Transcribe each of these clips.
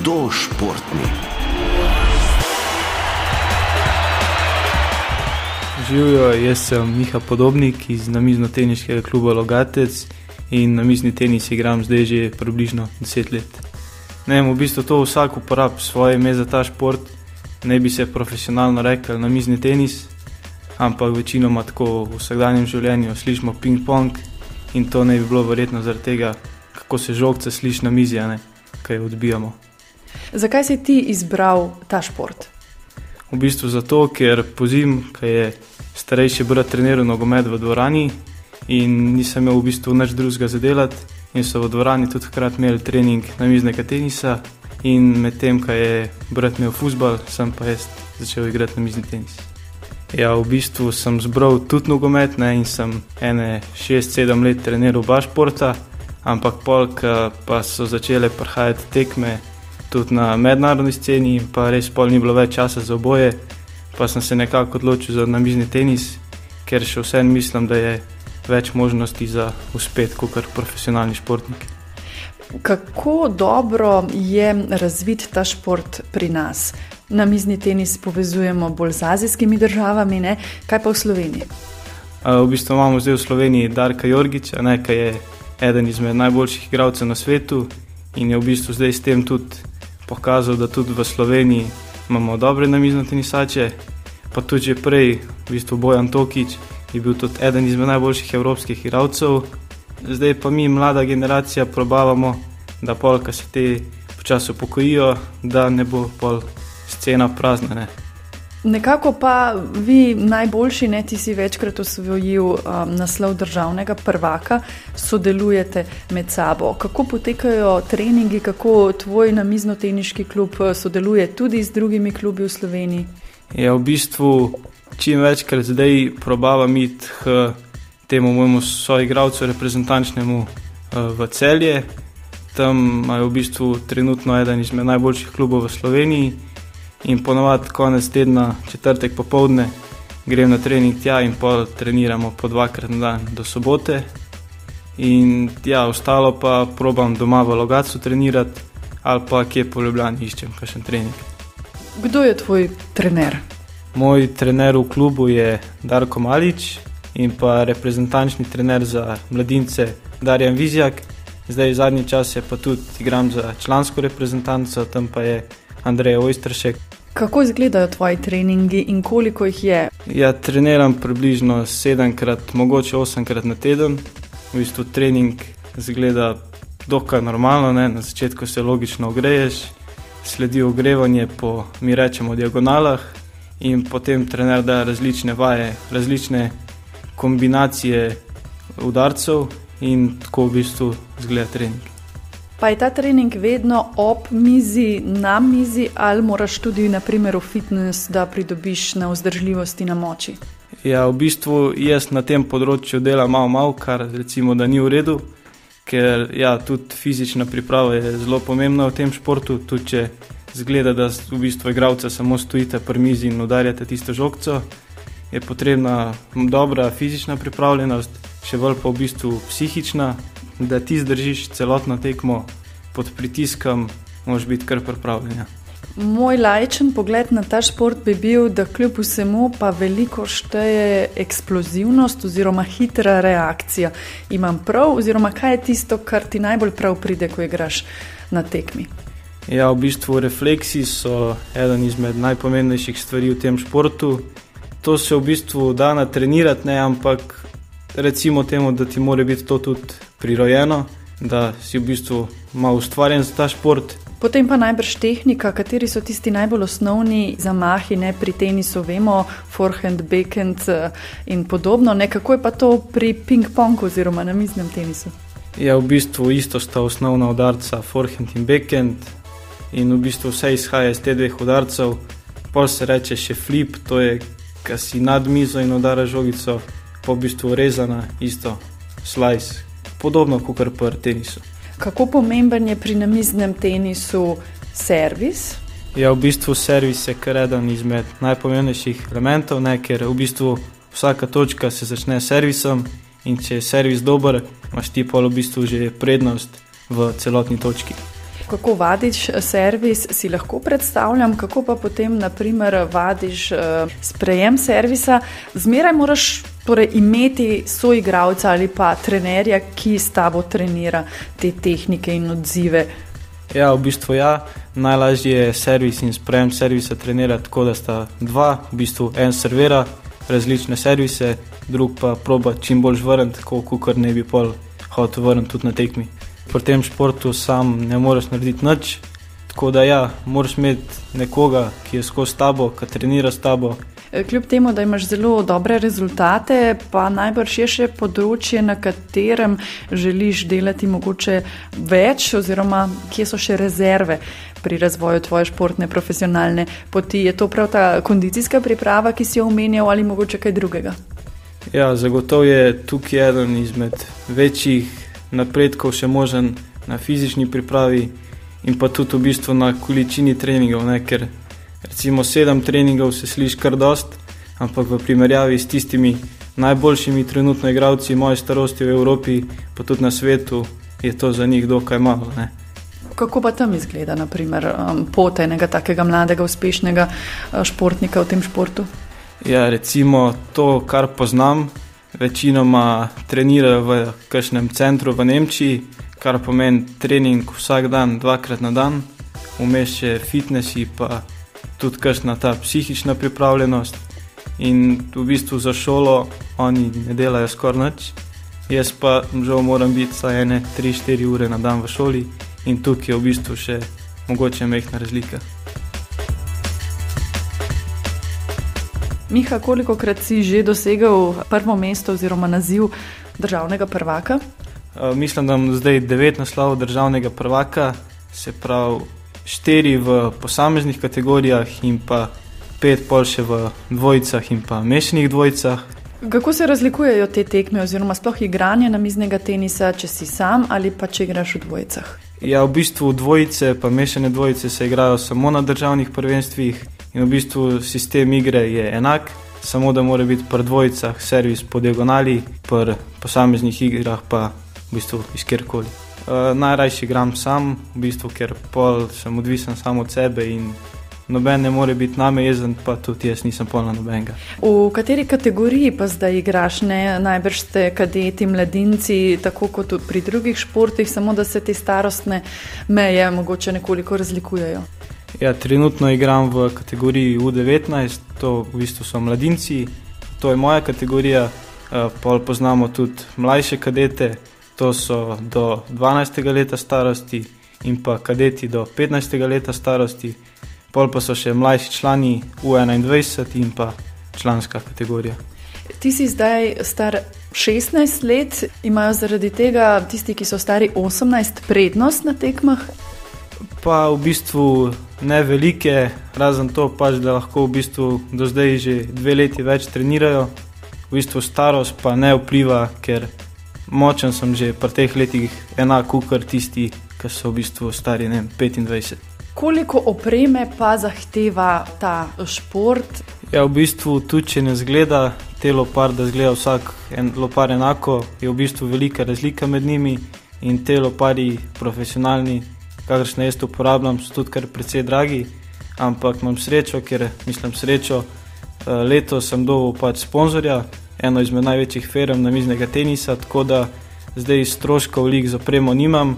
Kdo športni? Živijo, jaz sem Miha Podobnik iz namizno-teniškega kluba Logatec in namizni tenis igram zdaj že približno 10 let. Ne, v bistvu to vsak uporablja svoje ime za ta šport, ne bi se profesionalno rekel namizni tenis, ampak večinoma tako v vsakdanjem življenju slišimo ping-pong in to ne bi bilo verjetno zaradi tega, kako se žogce sliši na mizi, kaj odbijamo. Zakaj si ti izbral ta šport? V bistvu zato, ker pozim, ker je starejši brat treniral nogomet v dvorani in nisem imel v bistvu nič drugega za delati. In so v dvorani tudi hkrati imeli trening na miznega tenisa, in medtem, ko je brat imel futbol, sem pa jaz začel igrati na mizni tenis. Ja, v bistvu sem zbral tudi nogomet ne, in sem ene 6-7 let treniral oba športa, ampak polk pa so začele prihajati tekme tudi na mednarodni sceni, in pa res pol ni bilo več časa za oboje, pa sem se nekako odločil za namizni tenis, ker še vsem mislim, da je več možnosti za uspeh kot profesionalni športnik. Kako dobro je razvit ta šport pri nas? Na mizni tenis povezujemo bolj z azijskimi državami, ne? kaj pa v Sloveniji? V bistvu imamo zdaj v Sloveniji Darka Jorgiča, ki je eden izmed najboljših igralcev na svetu in je v bistvu zdaj s tem tudi pokazal, da tudi v Sloveniji imamo dobre namizne tenisače. Pa tudi že prej, v bistvu Bojan Tokič je bil tudi eden izmed najboljših evropskih igralcev. Zdaj pa mi, mlada generacija, probavamo, da polka se te počasi upokojijo, da ne bo pol scena prazna. Ne. Nekako pa vi, najboljši, ne ti si večkrat osvojil um, naslov državnega prvaka, sodelujete med sabo. Kako potekajo treningi, kako tvoj namizno-teniški klub uh, sodeluje tudi z drugimi klubi v Sloveniji? Ja, v bistvu čim večkrat zdaj probavam iti k temu mojemu soigravcu, reprezentančnemu uh, v celje. Tam imajo v bistvu trenutno eden izmed najboljših klubov v Sloveniji in ponovadi konec tedna, četrtek popovdne, grem na trening tja in pol treniramo po dvakrat na dan do sobote. In ja, ostalo pa probam doma v Logacu trenirati ali pa kje po Ljubljani iščem kakšen trening. Kdo je tvoj trener? Moj trener v klubu je Darko Malič in pa reprezentančni trener za mladince Darjan Vizjak. Zdaj zadnji čas je pa tudi igram za člansko reprezentanco, tam pa je Andrej Ojstršek. Kako izgledajo tvoji treningi in koliko jih je? Ja, treniram približno sedemkrat, mogoče osemkrat na teden. V bistvu trening izgleda dokaj normalno, ne? na začetku se logično ogreješ, sledi ogrevanje po, mi rečemo, diagonalah, in potem trener da različne vaje, različne kombinacije udarcev, in tako v bistvu izgleda trening. Pa je ta trening vedno ob mizi, na mizi, ali moraš tudi, naprimer, v fitness, da pridobiš na vzdržljivosti, na moči? Ja, v bistvu jaz na tem področju delam malo, malo, kar recimo, da ni v redu, ker ja, tudi fizična priprava je zelo pomembna v tem športu. Tudi če zgleda, da v bistvu igravca samo stojite pri mizi in udarjate tisto žogco, je potrebna dobra fizična pripravljenost, še bolj pa v bistvu psihična, da ti zdržiš celotno tekmo pod pritiskom, moš biti kar pripravljen. Ja. Moj lajčen pogled na ta šport bi bil, da kljub vsemu pa veliko šteje eksplozivnost oziroma hitra reakcija. Imam prav, oziroma kaj je tisto, kar ti najbolj prav pride, ko igraš na tekmi? Ja, v bistvu refleksi so eden izmed najpomembnejših stvari v tem športu. To se v bistvu da natrenirati, ne, ampak recimo temu, da ti mora biti to tudi prirojeno, da si v bistvu malo ustvarjen za ta šport. Potem pa najbrž tehnika, kateri so tisti najbolj osnovni zamahi, ne pri tenisu, vemo, forehand, backhand eh, in podobno. Ne, kako je pa to pri ping-pongu oziroma na miznem tenisu? Ja, v bistvu isto sta osnovna udarca, forehand in backhand in v bistvu vse izhaja iz teh dveh udarcev. Pol se reče še flip, to je, ki si nad mizo in udara žogico, pa v bistvu rezana, isto, slice, podobno kot pri tenisu. Kako pomemben je pri namiznem tenisu servis? Ja, v bistvu servis je kar eden izmed najpomembnejših elementov, ne, ker v bistvu vsaka točka se začne s servisom in če je servis dober, imaš ti pa v bistvu že prednost v celotni točki. kako vadiš servis, si lahko predstavljam, kako pa potem, naprimer, vadiš sprejem servisa. Zmeraj moraš torej, imeti soigravca ali pa trenerja, ki s tabo trenira te tehnike in odzive. Ja, v bistvu ja. Najlažje je servis in sprejem servisa trenirati tako, da sta dva, v bistvu en servira različne servise, drug pa proba čim bolj vrniti, tako kot ne bi pol hotel vrniti tudi na tekmi. Pri tem športu sam ne moreš narediti nič, tako da ja, moraš imeti nekoga, ki je skozi tabo, ki trenira s tabo, kljub temu, da imaš zelo dobre rezultate, pa najbrž je še področje, na katerem želiš delati mogoče več, oziroma kje so še rezerve pri razvoju tvoje športne profesionalne poti. Je to prav ta kondicijska priprava, ki si jo omenjal, ali mogoče kaj drugega? Ja, zagotovo je tukaj eden izmed večjih napredkov še možen na fizični pripravi in pa tudi v bistvu na količini treningov, ne, ker recimo sedem treningov se sliši kar dost, ampak v primerjavi s tistimi najboljšimi trenutno igravci moje starosti v Evropi, pa tudi na svetu, je to za njih dokaj malo. Ne. Kako pa tam izgleda, naprimer, um, pot enega takega mladega, uspešnega uh, športnika v tem športu? Ja, recimo to, kar poznam, večinoma trenirajo v kažem centru v Nemčiji, kar pomeni trening vsak dan, dvakrat na dan, vmes še fitnessi, pa tudi kakšna ta psihična pripravljenost. In v bistvu za šolo oni ne delajo skoraj nič, jaz pa žal moram biti vsaj ene 3-4 ure na dan v šoli in tukaj je v bistvu še mogoče mehna razlika. Miha, koliko krat si že dosegel prvo mesto oziroma naziv državnega prvaka? Uh, mislim, da imam zdaj devet naslovov državnega prvaka, se pravi štiri v posameznih kategorijah in pa pet pol še v dvojicah in pa mešanih dvojicah. Kako se razlikujejo te tekme, oziroma sploh igranje namiznega tenisa, če si sam ali pa če igraš v dvojicah? Ja, v bistvu dvojice, pa mešane dvojice se igrajo samo na državnih prvenstvih in v bistvu sistem igre je enak, samo da mora biti pri dvojicah servis po diagonali, pri posameznih igrah pa v bistvu iz kjerkoli. Uh, najrajši igram sam, v bistvu, ker pol sem odvisen samo od sebe in noben ne more biti name jezen, pa tudi jaz nisem polna nobenega. V kateri kategoriji pa zdaj igraš? Ne? Najbrž ste kadeti, mladinci, tako kot pri drugih športih, samo da se te starostne meje mogoče nekoliko razlikujejo. Ja, trenutno igram v kategoriji U19, to v bistvu so mladinci, to je moja kategorija, uh, pol poznamo tudi mlajše kadete to so do 12. leta starosti in pa kadeti do 15. leta starosti, pol pa so še mlajši člani U21 in pa članska kategorija. Ti si zdaj star 16 let, imajo zaradi tega tisti, ki so stari 18, prednost na tekmah? Pa v bistvu ne velike, razen to, pač, da lahko v bistvu do zdaj že dve leti več trenirajo. V bistvu starost pa ne vpliva, ker močen sem že pri teh letih, enako kot tisti, ki so v bistvu stari ne, 25. Koliko opreme pa zahteva ta šport? Ja, v bistvu tudi če ne zgleda te lopar, da zgleda vsak en, lopar enako, je v bistvu velika razlika med njimi in te lopari profesionalni, kakršne jaz uporabljam, so tudi kar precej dragi, ampak imam srečo, ker mislim srečo, eh, letos sem dobil pač sponzorja, eno izmed največjih firm na miznega tenisa, tako da zdaj stroškov lik za premo nimam,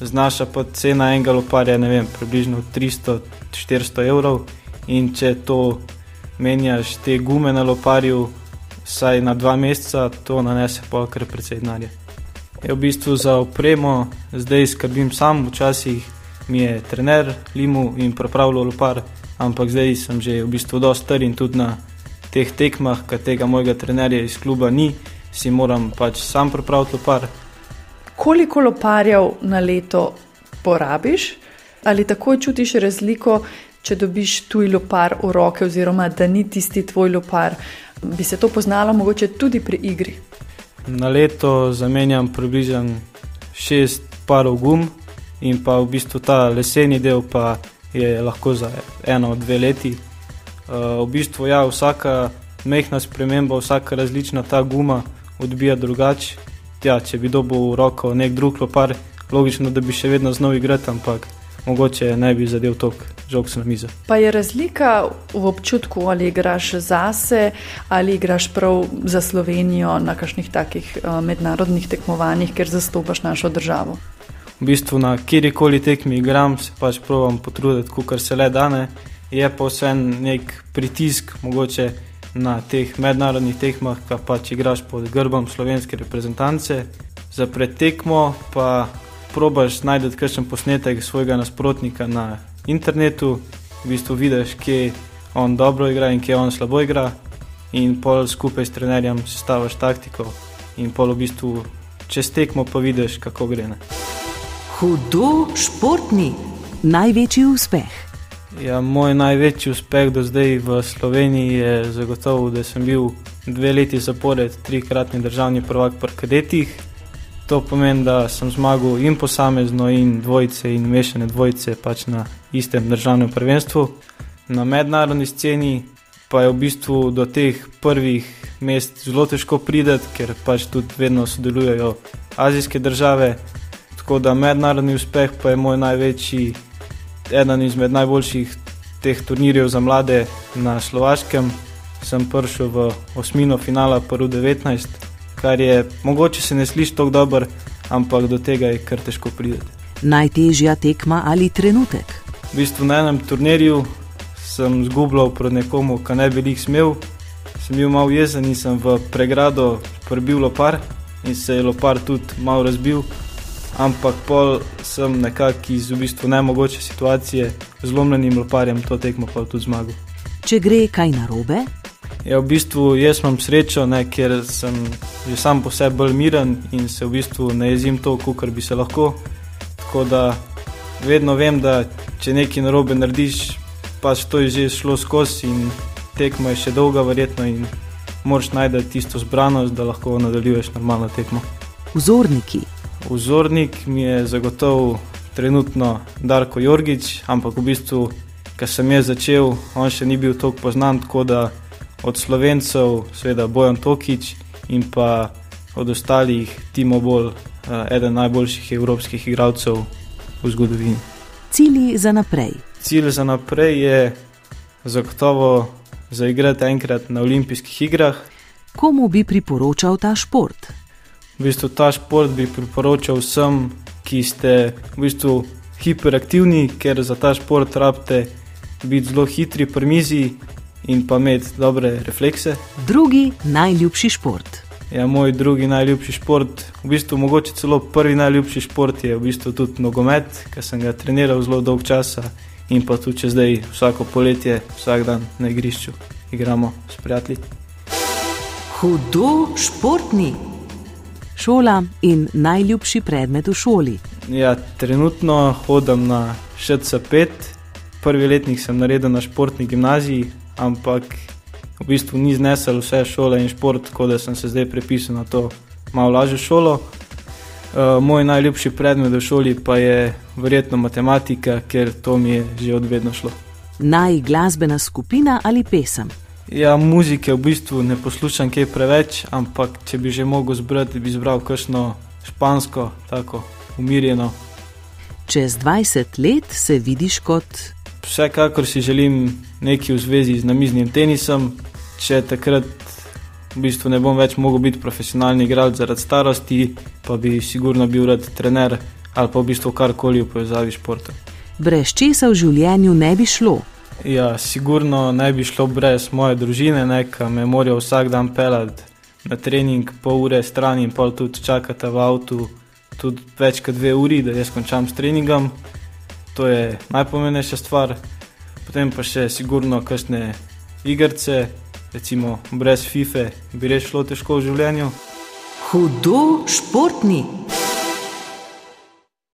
znaša pa cena enega loparja, ne vem, približno 300-400 evrov. In če to menjaš te gume na loparju, saj na dva meseca, to nanese pa kar precej denarja. Je v bistvu za opremo, zdaj skrbim sam, včasih mi je trener limu in pripravljal lopar, ampak zdaj sem že v bistvu dosti star in tudi na teh tekmah, ki tega mojega trenerja iz kluba ni, si moram pač sam pripraviti lopar. Koliko loparjev na leto porabiš, ali takoj čutiš razliko, če dobiš tuj lopar v roke, oziroma da ni tisti tvoj lopar? Bi se to poznalo mogoče tudi pri igri? Na leto zamenjam približno šest parov gum in pa v bistvu ta leseni del pa je lahko za eno, dve leti. Uh, v bistvu, ja, vsaka mehna sprememba, vsaka različna ta guma odbija drugače. Ja, če bi dobil v roko nek drug lopar, logično, da bi še vedno znal igrati, ampak mogoče ne bi zadev tok žog na mizo. Pa je razlika v občutku, ali igraš zase ali igraš prav za Slovenijo na kakšnih takih uh, mednarodnih tekmovanjih, ker zastopaš našo državo. V bistvu na kjerkoli tekmi igram, se pač provam potruditi, kar se le dane. Je pa vse nek pritisk, mogoče na teh mednarodnih tekmah, ki pač igraš pod grbom slovenske reprezentance. Za pretekmo pa probaš najti kakšen posnetek svojega nasprotnika na internetu, v bistvu vidiš, kje on dobro igra in kje on slabo igra, in pol skupaj s trenerjem sestavaš taktiko, in pol v bistvu čez tekmo pa vidiš, kako gre. Ne. Hudo športni, največji uspeh. Ja, moj največji uspeh do zdaj v Sloveniji je zagotovo, da sem bil dve leti zapored trikratni državni prvak pri kadetih. To pomeni, da sem zmagal in posamezno, in dvojice, in mešane dvojice pač na istem državnem prvenstvu. Na mednarodni sceni pa je v bistvu do teh prvih mest zelo težko prideti, ker pač tudi vedno sodelujejo azijske države. Tako da mednarodni uspeh pa je moj največji, eden izmed najboljših teh turnirjev za mlade na Slovaškem. Sem prišel v osmino finala, prvo 19 kar je mogoče se ne sliši tako dobro, ampak do tega je kar težko priti. Najtežja tekma ali trenutek? V bistvu na enem turnirju sem zgubljal proti nekomu, ki ne bi jih smel. Sem bil malo jezen in sem v pregrado prebil lopar in se je lopar tudi malo razbil. Ampak pol sem nekako iz v bistvu nemogoče situacije z lomljenim loparjem to tekmo pa tudi zmagal. Če gre kaj narobe, Ja, v bistvu jaz imam srečo, ne, ker sem že sam po sebi bolj miren in se v bistvu ne jezim to, kar bi se lahko. Tako da vedno vem, da če nekaj narobe narediš, pač to je že šlo skozi in tekmo je še dolga, verjetno in moraš najti tisto zbranost, da lahko nadaljuješ normalno tekmo. Vzorniki. Vzornik mi je zagotovo trenutno Darko Jorgič, ampak v bistvu, ker sem jaz začel, on še ni bil tako poznan, tako da od slovencev, seveda Bojan Tokič in pa od ostalih Timo Bol, eh, eden najboljših evropskih igralcev v zgodovini. Cilji za naprej. Cilj za naprej je zagotovo zaigrati enkrat na olimpijskih igrah. Komu bi priporočal ta šport? V bistvu ta šport bi priporočal vsem, ki ste v bistvu hiperaktivni, ker za ta šport rabite biti zelo hitri pri mizi in pa imeti dobre reflekse. Drugi najljubši šport. Ja, moj drugi najljubši šport, v bistvu mogoče celo prvi najljubši šport je v bistvu tudi nogomet, ker sem ga treniral zelo dolg časa in pa tudi če zdaj vsako poletje, vsak dan na igrišču igramo s prijatelji. Hudo športni. Šola in najljubši predmet v šoli. Ja, trenutno hodim na ŠC5, prvi letnik sem naredil na športni gimnaziji, ampak v bistvu ni znesel vse šole in šport, tako da sem se zdaj prepisal na to malo lažjo šolo. Uh, moj najljubši predmet v šoli pa je verjetno matematika, ker to mi je že odvedno šlo. Naj glasbena skupina ali pesem. Ja, muzike v bistvu ne poslušam kaj preveč, ampak če bi že mogel zbrati, bi izbral kakšno špansko, tako umirjeno. Čez 20 let se vidiš kot Vsekakor si želim nekaj v zvezi z namiznim tenisom. Če takrat v bistvu ne bom več mogel biti profesionalni igralec zaradi starosti, pa bi sigurno bil rad trener ali pa v bistvu karkoli v povezavi s športom. Brez česa v življenju ne bi šlo. Ja, sigurno ne bi šlo brez moje družine, ki me morajo vsak dan pelati na trening, pol ure stran in pol tudi čakati v avtu, tudi več kot dve uri, da jaz končam s treningom to je najpomembnejša stvar, potem pa še sigurno kakšne igrice, recimo brez FIFA, bi res šlo težko v življenju. Hudo športni.